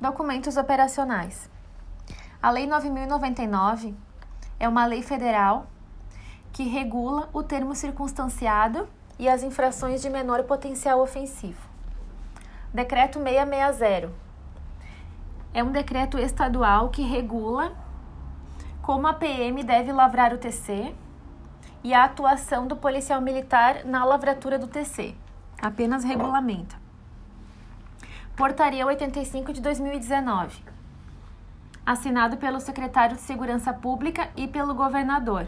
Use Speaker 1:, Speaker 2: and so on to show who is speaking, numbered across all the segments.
Speaker 1: Documentos operacionais. A Lei 9099 é uma lei federal que regula o termo circunstanciado e as infrações de menor potencial ofensivo. Decreto 660 é um decreto estadual que regula como a PM deve lavrar o TC e a atuação do policial militar na lavratura do TC. Apenas regulamenta. Portaria 85 de 2019. Assinado pelo secretário de Segurança Pública e pelo governador.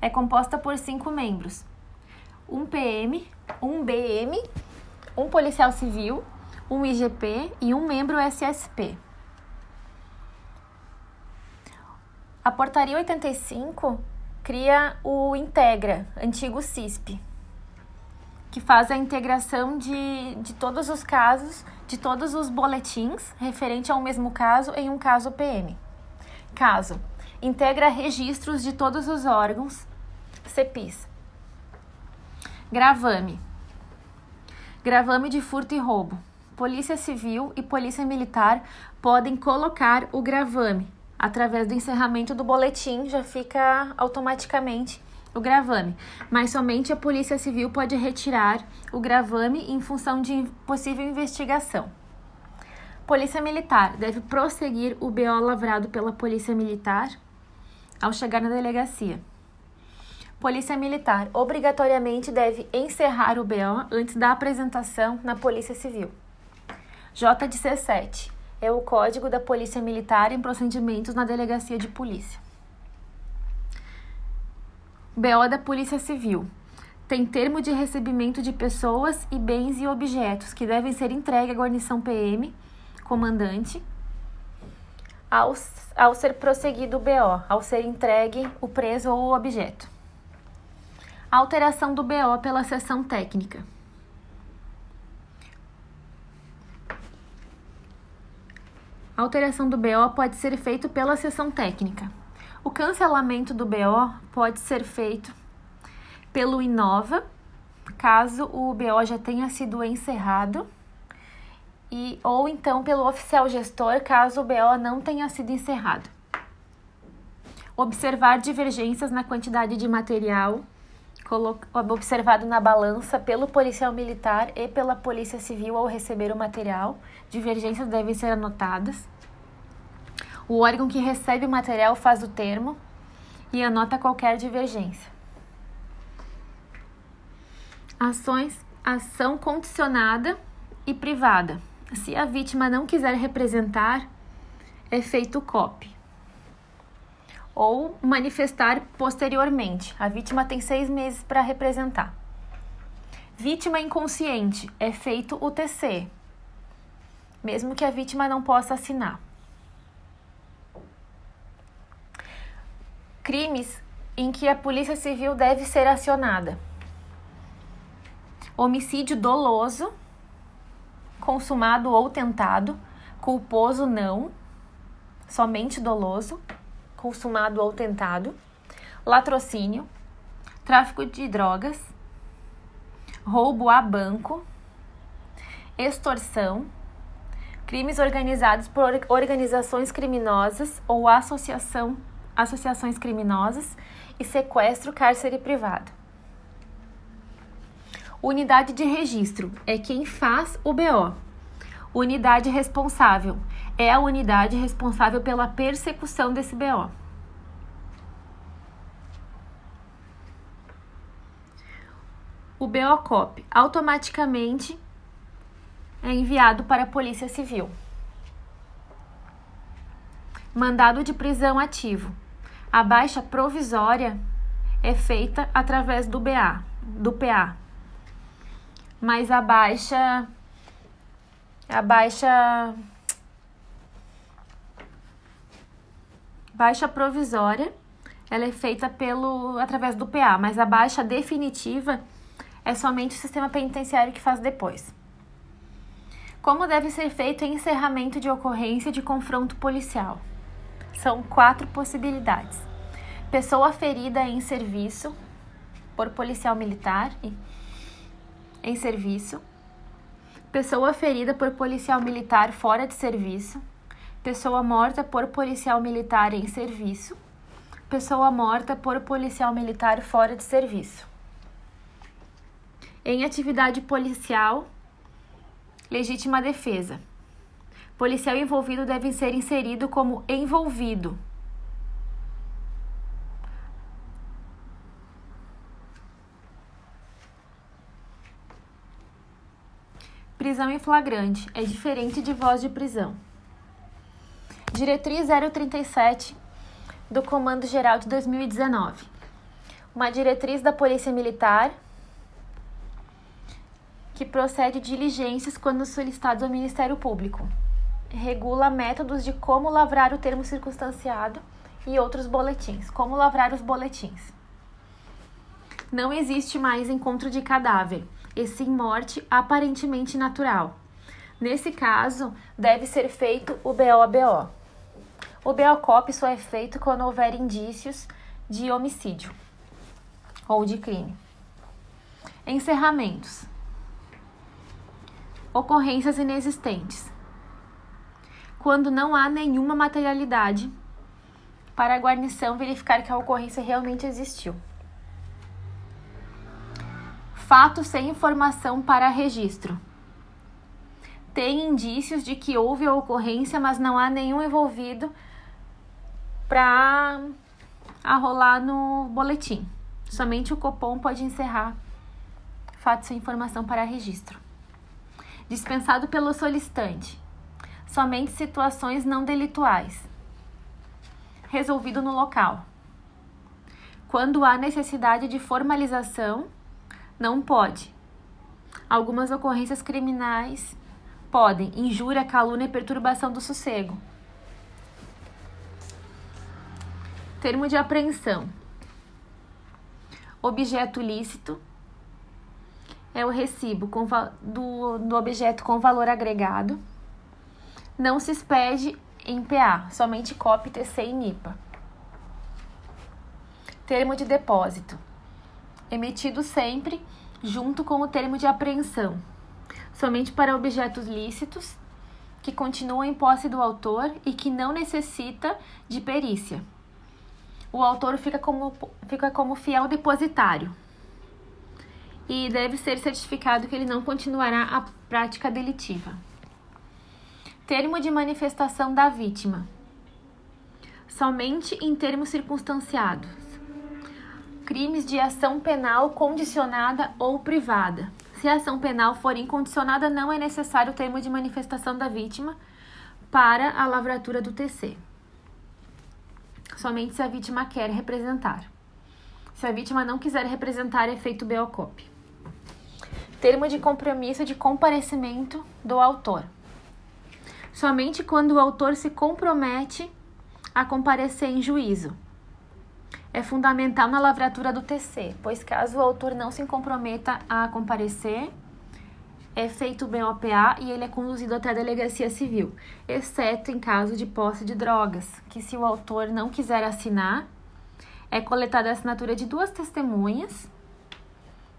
Speaker 1: É composta por cinco membros: um PM, um BM, um policial civil, um IGP e um membro SSP. A Portaria 85 cria o Integra, antigo CISP, que faz a integração de, de todos os casos, de todos os boletins referente ao mesmo caso em um caso PM. Caso integra registros de todos os órgãos CEPIS. Gravame. Gravame de furto e roubo. Polícia Civil e Polícia Militar podem colocar o gravame. Através do encerramento do boletim, já fica automaticamente o gravame, mas somente a Polícia Civil pode retirar o gravame em função de possível investigação. Polícia Militar deve prosseguir o BO lavrado pela Polícia Militar ao chegar na delegacia. Polícia Militar obrigatoriamente deve encerrar o BO antes da apresentação na Polícia Civil. J17 é o Código da Polícia Militar em procedimentos na Delegacia de Polícia. BO da Polícia Civil. Tem termo de recebimento de pessoas e bens e objetos que devem ser entregues à guarnição PM, comandante, ao, ao ser prosseguido o BO, ao ser entregue o preso ou o objeto. Alteração do BO pela sessão técnica. A alteração do BO pode ser feito pela sessão técnica. O cancelamento do BO pode ser feito pelo Inova, caso o BO já tenha sido encerrado, e, ou então pelo oficial gestor, caso o BO não tenha sido encerrado. Observar divergências na quantidade de material observado na balança pelo policial militar e pela polícia civil ao receber o material. Divergências devem ser anotadas. O órgão que recebe o material faz o termo e anota qualquer divergência. Ações, ação condicionada e privada. Se a vítima não quiser representar, é feito COP. Ou manifestar posteriormente. A vítima tem seis meses para representar. Vítima inconsciente é feito o TC, mesmo que a vítima não possa assinar. Crimes em que a Polícia Civil deve ser acionada: homicídio doloso, consumado ou tentado, culposo não, somente doloso, consumado ou tentado, latrocínio, tráfico de drogas, roubo a banco, extorsão, crimes organizados por organizações criminosas ou associação associações criminosas e sequestro, cárcere privado. Unidade de registro é quem faz o BO. Unidade responsável é a unidade responsável pela persecução desse BO. O BOCOP automaticamente é enviado para a Polícia Civil. Mandado de prisão ativo a baixa provisória é feita através do BA, do PA. Mas a baixa a baixa baixa provisória, ela é feita pelo através do PA, mas a baixa definitiva é somente o sistema penitenciário que faz depois. Como deve ser feito o encerramento de ocorrência de confronto policial? São quatro possibilidades: pessoa ferida em serviço por policial militar em serviço, pessoa ferida por policial militar fora de serviço, pessoa morta por policial militar em serviço, pessoa morta por policial militar fora de serviço. Em atividade policial, legítima defesa. Policial envolvido deve ser inserido como envolvido. Prisão em flagrante é diferente de voz de prisão. Diretriz 037 do Comando Geral de 2019. Uma diretriz da Polícia Militar que procede diligências quando solicitados ao Ministério Público. Regula métodos de como lavrar o termo circunstanciado e outros boletins. Como lavrar os boletins. Não existe mais encontro de cadáver e sim morte aparentemente natural. Nesse caso, deve ser feito o BOBO. O BOCOP só é feito quando houver indícios de homicídio ou de crime. Encerramentos. Ocorrências inexistentes. Quando não há nenhuma materialidade para a guarnição verificar que a ocorrência realmente existiu fato sem informação para registro. Tem indícios de que houve a ocorrência, mas não há nenhum envolvido para arrolar no boletim. Somente o Copom pode encerrar fato sem informação para registro. Dispensado pelo solicitante. Somente situações não delituais. Resolvido no local. Quando há necessidade de formalização não pode. Algumas ocorrências criminais podem injúria, calúnia e perturbação do sossego. Termo de apreensão. Objeto lícito é o recibo do, do objeto com valor agregado. Não se expede em PA, somente COP, TC e NIPA. Termo de depósito emitido sempre junto com o termo de apreensão, somente para objetos lícitos que continuam em posse do autor e que não necessita de perícia. O autor fica como, fica como fiel depositário e deve ser certificado que ele não continuará a prática delitiva. Termo de manifestação da vítima. Somente em termos circunstanciados crimes de ação penal condicionada ou privada. Se a ação penal for incondicionada, não é necessário o termo de manifestação da vítima para a lavratura do TC. Somente se a vítima quer representar. Se a vítima não quiser representar, é feito BOCOP. Termo de compromisso de comparecimento do autor. Somente quando o autor se compromete a comparecer em juízo. É fundamental na lavratura do TC, pois caso o autor não se comprometa a comparecer, é feito o BOPA e ele é conduzido até a delegacia civil, exceto em caso de posse de drogas, que se o autor não quiser assinar, é coletada a assinatura de duas testemunhas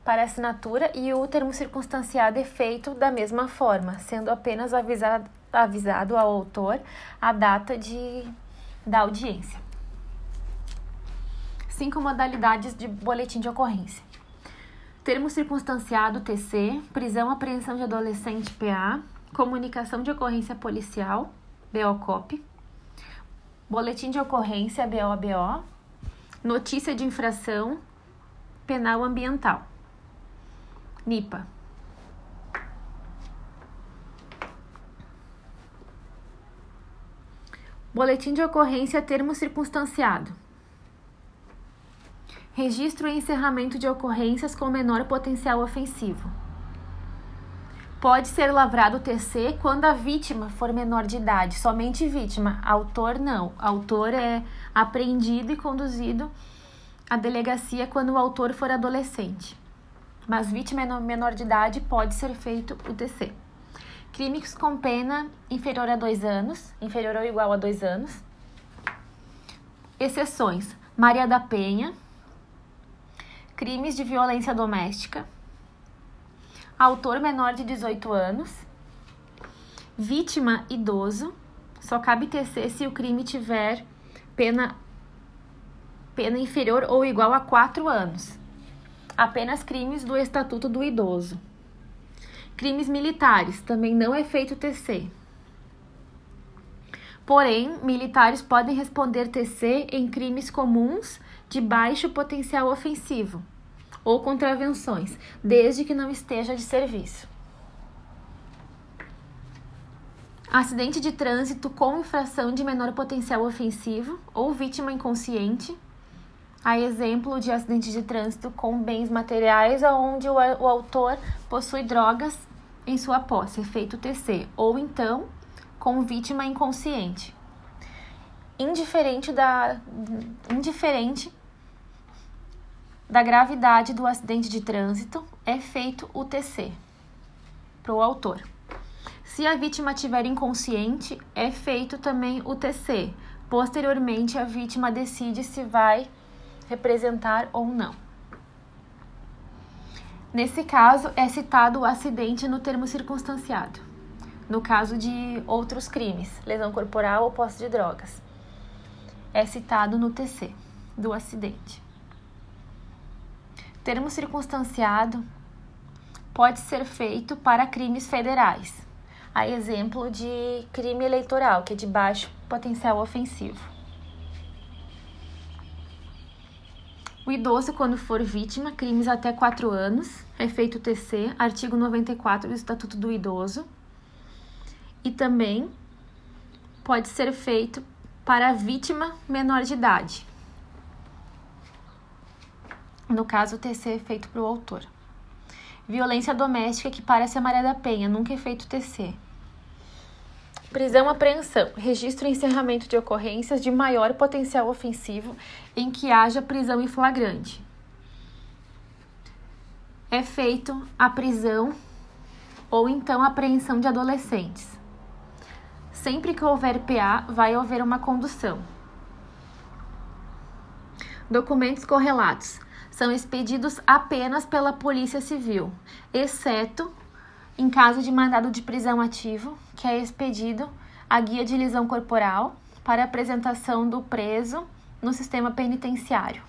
Speaker 1: para assinatura e o termo circunstanciado é feito da mesma forma, sendo apenas avisado, avisado ao autor a data de, da audiência. Cinco modalidades de boletim de ocorrência. Termo circunstanciado TC, prisão, apreensão de adolescente PA, comunicação de ocorrência policial, BOCOP, boletim de ocorrência BOBO, notícia de infração penal ambiental. NIPA. Boletim de ocorrência termo circunstanciado registro e encerramento de ocorrências com menor potencial ofensivo. Pode ser lavrado o TC quando a vítima for menor de idade, somente vítima, autor não. Autor é apreendido e conduzido à delegacia quando o autor for adolescente. Mas vítima menor de idade pode ser feito o TC. Crimes com pena inferior a dois anos, inferior ou igual a dois anos. Exceções: Maria da Penha, crimes de violência doméstica, autor menor de 18 anos, vítima idoso, só cabe tecer se o crime tiver pena, pena inferior ou igual a 4 anos. Apenas crimes do Estatuto do Idoso. Crimes militares, também não é feito TC. Porém, militares podem responder TC em crimes comuns de baixo potencial ofensivo ou contravenções, desde que não esteja de serviço. Acidente de trânsito com infração de menor potencial ofensivo ou vítima inconsciente. Há exemplo de acidente de trânsito com bens materiais onde o, o autor possui drogas em sua posse, efeito TC, ou então com vítima inconsciente. Indiferente da, indiferente da gravidade do acidente de trânsito, é feito o TC para o autor. Se a vítima tiver inconsciente, é feito também o TC. Posteriormente, a vítima decide se vai representar ou não. Nesse caso, é citado o acidente no termo circunstanciado. No caso de outros crimes, lesão corporal ou posse de drogas, é citado no TC do acidente. Termo circunstanciado pode ser feito para crimes federais, a exemplo de crime eleitoral, que é de baixo potencial ofensivo. O idoso, quando for vítima, crimes até 4 anos, é feito TC, artigo 94 do Estatuto do Idoso. E também pode ser feito para a vítima menor de idade, no caso, o TC é feito para o autor. Violência doméstica que parece a Maria da Penha, nunca é feito TC. Prisão, apreensão, registro e encerramento de ocorrências de maior potencial ofensivo em que haja prisão em flagrante. É feito a prisão ou então a apreensão de adolescentes. Sempre que houver PA, vai haver uma condução. Documentos correlatos são expedidos apenas pela Polícia Civil, exceto em caso de mandado de prisão ativo, que é expedido a guia de lisão corporal para apresentação do preso no sistema penitenciário.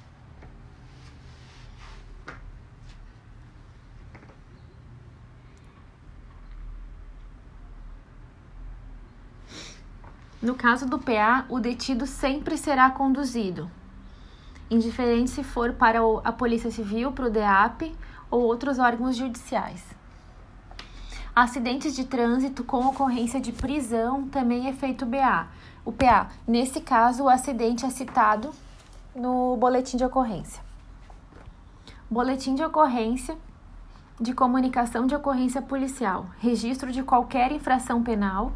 Speaker 1: No caso do PA, o detido sempre será conduzido indiferente se for para a Polícia Civil, para o DEAP ou outros órgãos judiciais. Acidentes de trânsito com ocorrência de prisão também é feito BA. O PA, nesse caso, o acidente é citado no boletim de ocorrência. Boletim de ocorrência de comunicação de ocorrência policial, registro de qualquer infração penal,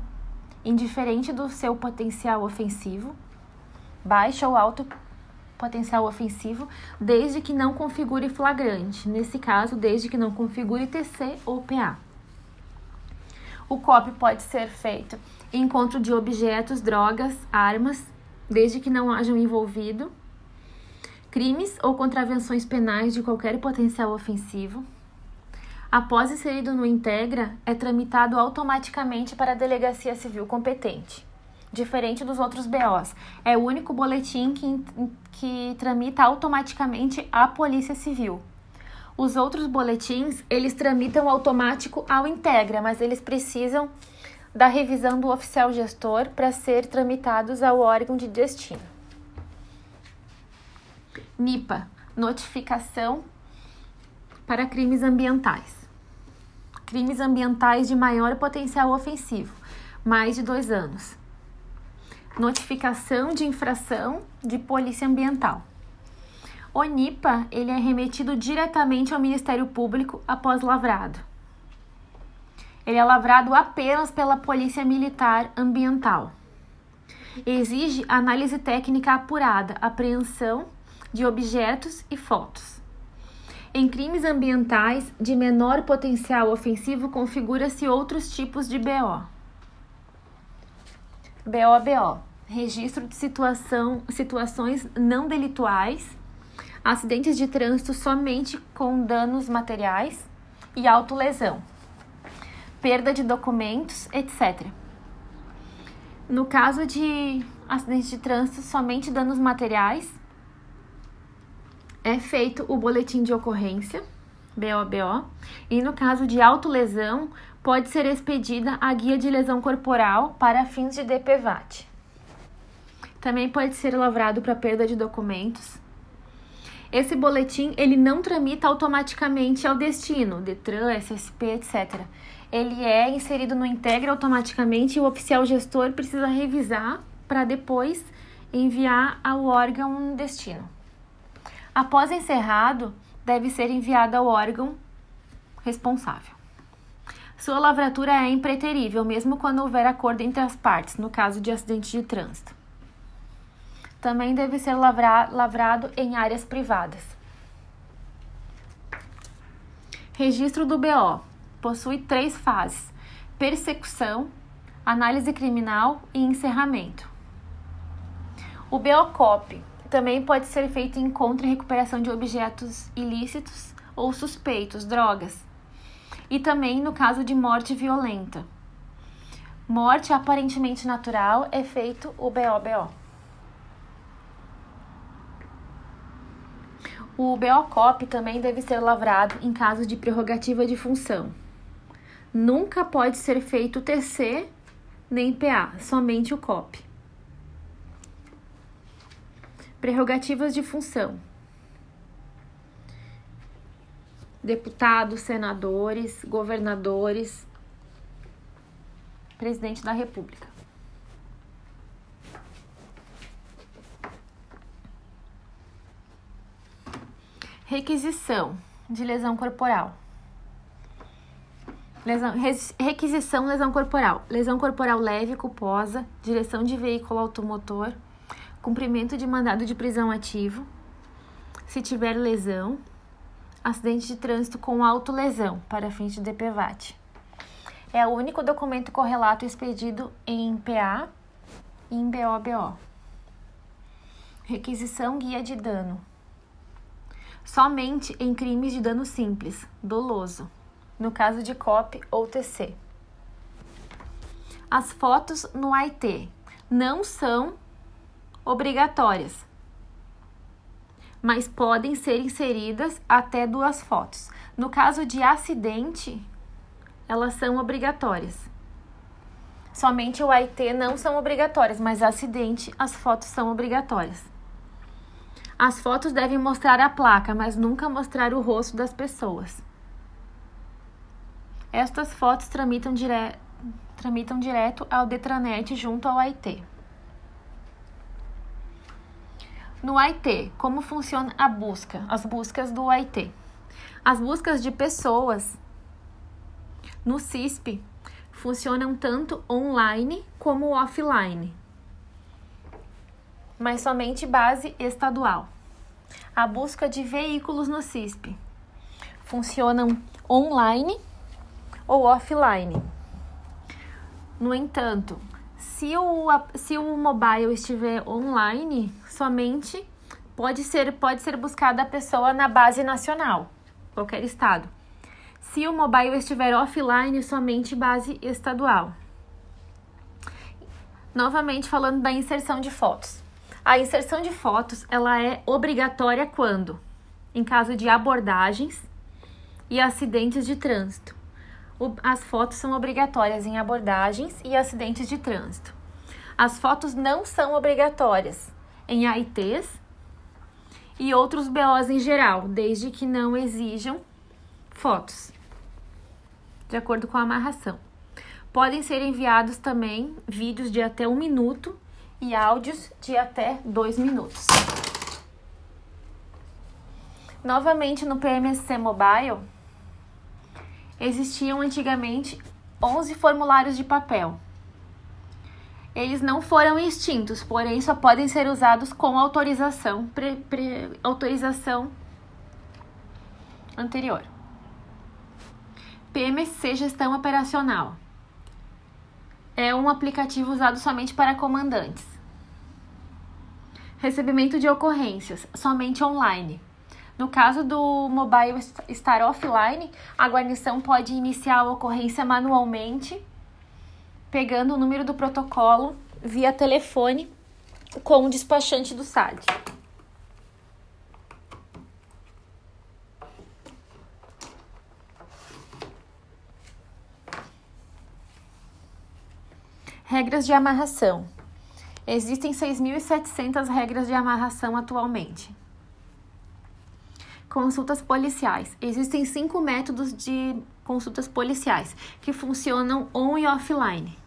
Speaker 1: indiferente do seu potencial ofensivo, baixo ou alto potencial ofensivo, desde que não configure flagrante, nesse caso, desde que não configure TC ou PA. O COP pode ser feito em encontro de objetos, drogas, armas, desde que não hajam envolvido crimes ou contravenções penais de qualquer potencial ofensivo. Após inserido no Integra, é tramitado automaticamente para a delegacia civil competente diferente dos outros BOs. É o único boletim que, que tramita automaticamente a Polícia Civil. Os outros boletins, eles tramitam automático ao Integra, mas eles precisam da revisão do oficial gestor para ser tramitados ao órgão de destino. NIPA, notificação para crimes ambientais. Crimes ambientais de maior potencial ofensivo, mais de dois anos notificação de infração de polícia ambiental. O NIPA ele é remetido diretamente ao Ministério Público após lavrado. Ele é lavrado apenas pela Polícia Militar Ambiental. Exige análise técnica apurada, apreensão de objetos e fotos. Em crimes ambientais de menor potencial ofensivo, configura-se outros tipos de BO. BOBO, registro de situação, situações não delituais, acidentes de trânsito somente com danos materiais e autolesão, perda de documentos, etc. No caso de acidente de trânsito, somente danos materiais, é feito o boletim de ocorrência, BOBO, e no caso de autolesão, pode ser expedida a guia de lesão corporal para fins de DPVAT. Também pode ser lavrado para perda de documentos. Esse boletim ele não tramita automaticamente ao destino, Detran, SSP, etc. Ele é inserido no Integra automaticamente e o oficial gestor precisa revisar para depois enviar ao órgão destino. Após encerrado, deve ser enviado ao órgão responsável. Sua lavratura é impreterível, mesmo quando houver acordo entre as partes, no caso de acidente de trânsito. Também deve ser lavra lavrado em áreas privadas. Registro do BO possui três fases: persecução, análise criminal e encerramento. O BOCOP também pode ser feito em encontro e recuperação de objetos ilícitos ou suspeitos, drogas e também no caso de morte violenta. Morte aparentemente natural é feito o BOBO. O BOCOP também deve ser lavrado em caso de prerrogativa de função. Nunca pode ser feito TC nem PA, somente o COP. Prerrogativas de função deputados, senadores, governadores, presidente da República. Requisição de lesão corporal. Lesão, requisição lesão corporal. Lesão corporal leve, culposa, direção de veículo automotor, cumprimento de mandado de prisão ativo. Se tiver lesão, acidente de trânsito com autolesão para fins de DPVAT. É o único documento correlato expedido em PA e em BOBO. Requisição guia de dano. Somente em crimes de dano simples, doloso, no caso de COP ou TC. As fotos no AIT não são obrigatórias, mas podem ser inseridas até duas fotos. No caso de acidente, elas são obrigatórias. Somente o AIT não são obrigatórias, mas acidente as fotos são obrigatórias. As fotos devem mostrar a placa, mas nunca mostrar o rosto das pessoas. Estas fotos tramitam, dire... tramitam direto ao Detranet junto ao AIT. No IT, como funciona a busca, as buscas do IT? As buscas de pessoas no CISP funcionam tanto online como offline, mas somente base estadual. A busca de veículos no CISP funcionam online ou offline. No entanto, se o, se o mobile estiver online, somente pode ser, pode ser buscada a pessoa na base nacional, qualquer estado. Se o mobile estiver offline, somente base estadual. Novamente falando da inserção de fotos. A inserção de fotos, ela é obrigatória quando? Em caso de abordagens e acidentes de trânsito. As fotos são obrigatórias em abordagens e acidentes de trânsito. As fotos não são obrigatórias em AITs e outros BOs em geral, desde que não exijam fotos, de acordo com a amarração. Podem ser enviados também vídeos de até um minuto e áudios de até dois minutos. Novamente no PMSC Mobile, existiam antigamente 11 formulários de papel eles não foram extintos, porém só podem ser usados com autorização, pre, pre, autorização anterior. PMC Gestão Operacional é um aplicativo usado somente para comandantes. Recebimento de ocorrências somente online. No caso do mobile estar offline, a guarnição pode iniciar a ocorrência manualmente, pegando o número do protocolo via telefone com o despachante do SAD. Regras de amarração. Existem 6.700 regras de amarração atualmente. Consultas policiais. Existem cinco métodos de consultas policiais que funcionam on e offline.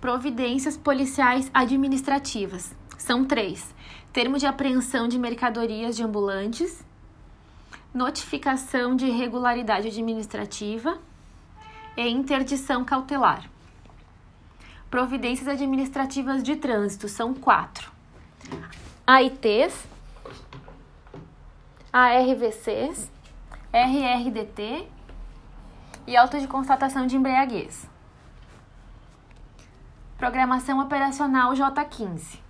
Speaker 1: Providências policiais administrativas. São três: termo de apreensão de mercadorias de ambulantes, notificação de irregularidade administrativa e interdição cautelar. Providências administrativas de trânsito são quatro: AITs, ARVCs, RRDT e auto de constatação de embriaguez. Programação operacional J15.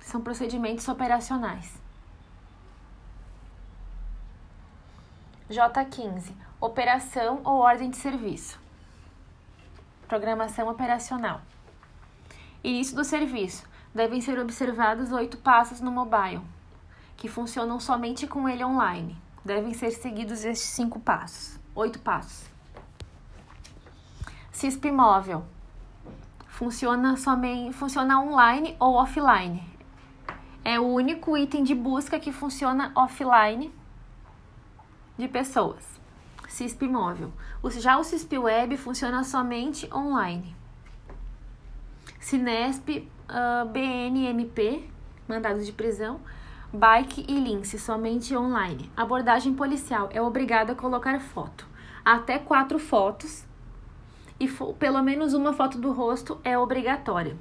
Speaker 1: São procedimentos operacionais. J15. Operação ou ordem de serviço. Programação operacional. Início do serviço. Devem ser observados oito passos no mobile que funcionam somente com ele online. Devem ser seguidos estes cinco passos, oito passos. CISP móvel funciona somente funciona online ou offline. É o único item de busca que funciona offline de pessoas. CISP móvel. Já o CISP web funciona somente online. Cinesp, uh, BNMP, mandados de prisão, Bike e Lince, somente online. Abordagem policial é obrigada a colocar foto. Até quatro fotos e pelo menos uma foto do rosto é obrigatória.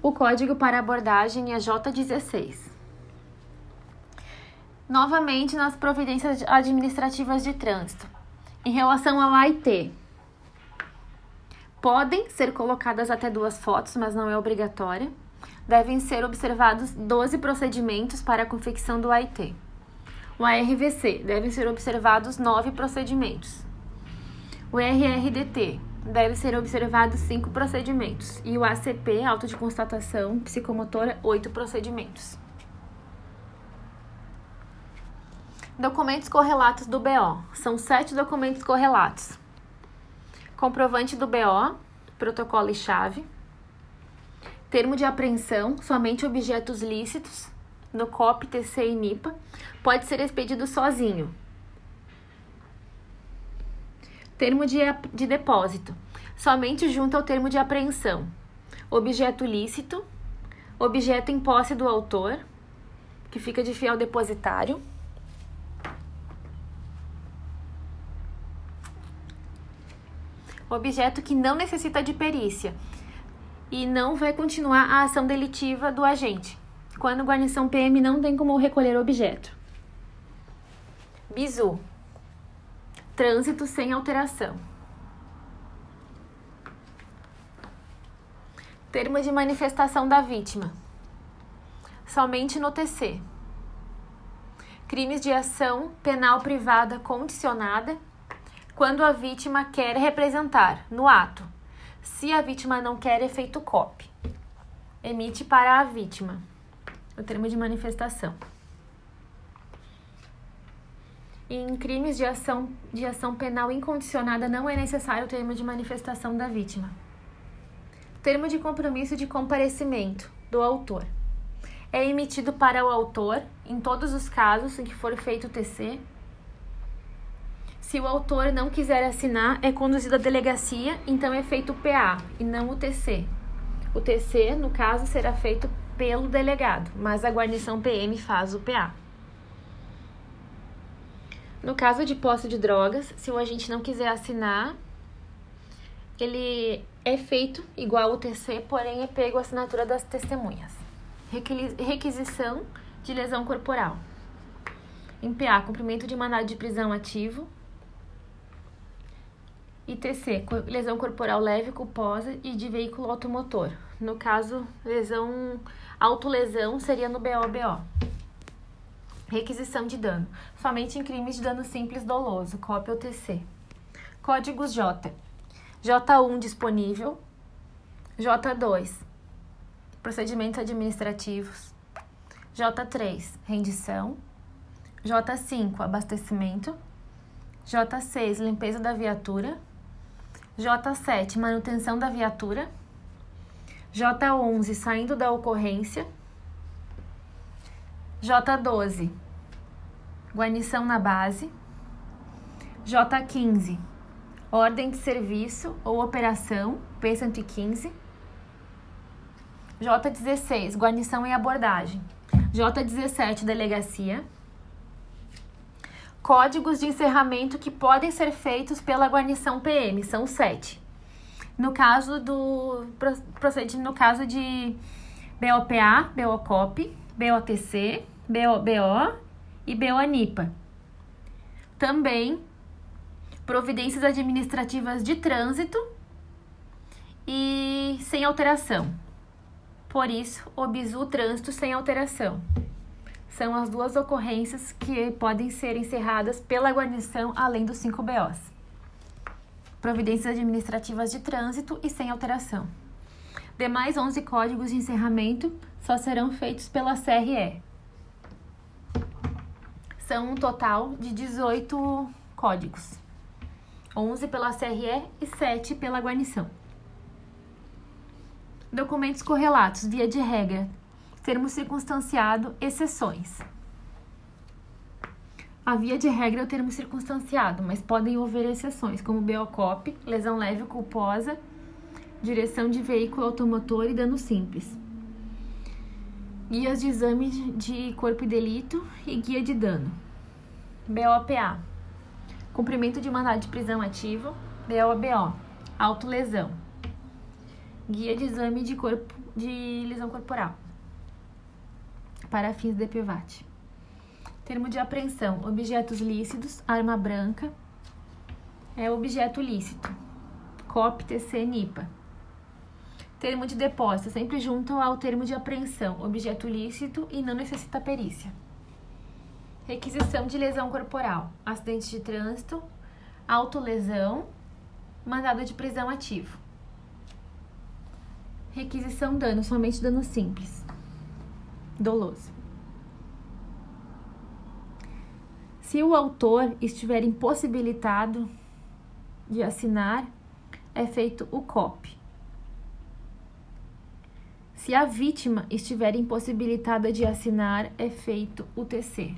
Speaker 1: O código para abordagem é J16. Novamente, nas providências administrativas de trânsito. Em relação ao AIT, podem ser colocadas até duas fotos, mas não é obrigatória devem ser observados 12 procedimentos para a confecção do AIT. O ARVC devem ser observados 9 procedimentos. O RRDT deve ser observados 5 procedimentos. E o ACP, auto de constatação psicomotora, 8 procedimentos. Documentos correlatos do BO. São sete documentos correlatos. Comprovante do BO, protocolo e chave termo de apreensão, somente objetos lícitos, no COP, TC e NIPA, pode ser expedido sozinho. Termo de, de depósito, somente junto ao termo de apreensão. Objeto lícito, objeto em posse do autor, que fica de fiel depositário. Objeto que não necessita de perícia, e não vai continuar a ação delitiva do agente, quando guarnição PM não tem como recolher o objeto. Bizu. Trânsito sem alteração. Termo de manifestação da vítima. Somente no TC. Crimes de ação penal privada condicionada quando a vítima quer representar no ato se a vítima não quer efeito COP, emite para a vítima o termo de manifestação. Em crimes de ação, de ação penal incondicionada, não é necessário o termo de manifestação da vítima. Termo de compromisso de comparecimento do autor. É emitido para o autor em todos os casos em que for feito o TC se o autor não quiser assinar, é conduzido à delegacia, então é feito o PA e não o TC. O TC, no caso, será feito pelo delegado, mas a guarnição PM faz o PA. No caso de posse de drogas, se o agente não quiser assinar, ele é feito igual o TC, porém é pego a assinatura das testemunhas. Requisição de lesão corporal. Em PA, cumprimento de mandado de prisão ativo, ITC, lesão corporal leve, culposa e de veículo automotor. No caso, lesão, autolesão seria no BOBO. Requisição de dano. Somente em crimes de dano simples doloso. Cópia ou TC. Códigos J. J1 disponível. J2. Procedimentos administrativos. J3. Rendição. J5. Abastecimento. J6. Limpeza da viatura. J7. Manutenção da viatura. J11. Saindo da ocorrência. J12, guarnição na base. J15, ordem de serviço ou operação, P115. J16, guarnição e abordagem. J17, delegacia. Códigos de encerramento que podem ser feitos pela guarnição PM, são sete. No caso do procedimento, no caso de BOPA, BOCOP, BOTC, BOBO e BOANIPA. Também providências administrativas de trânsito e sem alteração. Por isso, o bisu trânsito sem alteração. São as duas ocorrências que podem ser encerradas pela guarnição além dos 5 BOs. Providências administrativas de trânsito e sem alteração. Demais 11 códigos de encerramento só serão feitos pela CRE. São um total de 18 códigos. 11 pela CRE e 7 pela guarnição. Documentos correlatos, via de regra. Termo circunstanciado, exceções. A via de regra o termo circunstanciado, mas podem haver exceções, como BOCOP, lesão leve culposa, direção de veículo automotor e dano simples. Guias de exame de corpo e delito e guia de dano. BOPA. Cumprimento de mandado de prisão ativo. BOBO. Autolesão. Guia de exame de corpo de lesão corporal. Para fins de PVAT. Termo de apreensão: objetos lícitos, arma branca. É objeto lícito. COP, TC, NIPA. Termo de depósito, sempre junto ao termo de apreensão, objeto lícito e não necessita perícia. Requisição de lesão corporal, acidente de trânsito, autolesão, mandado de prisão ativo. Requisição dano, somente dano simples, doloso. Se o autor estiver impossibilitado de assinar, é feito o COP. Se a vítima estiver impossibilitada de assinar, é feito o TC.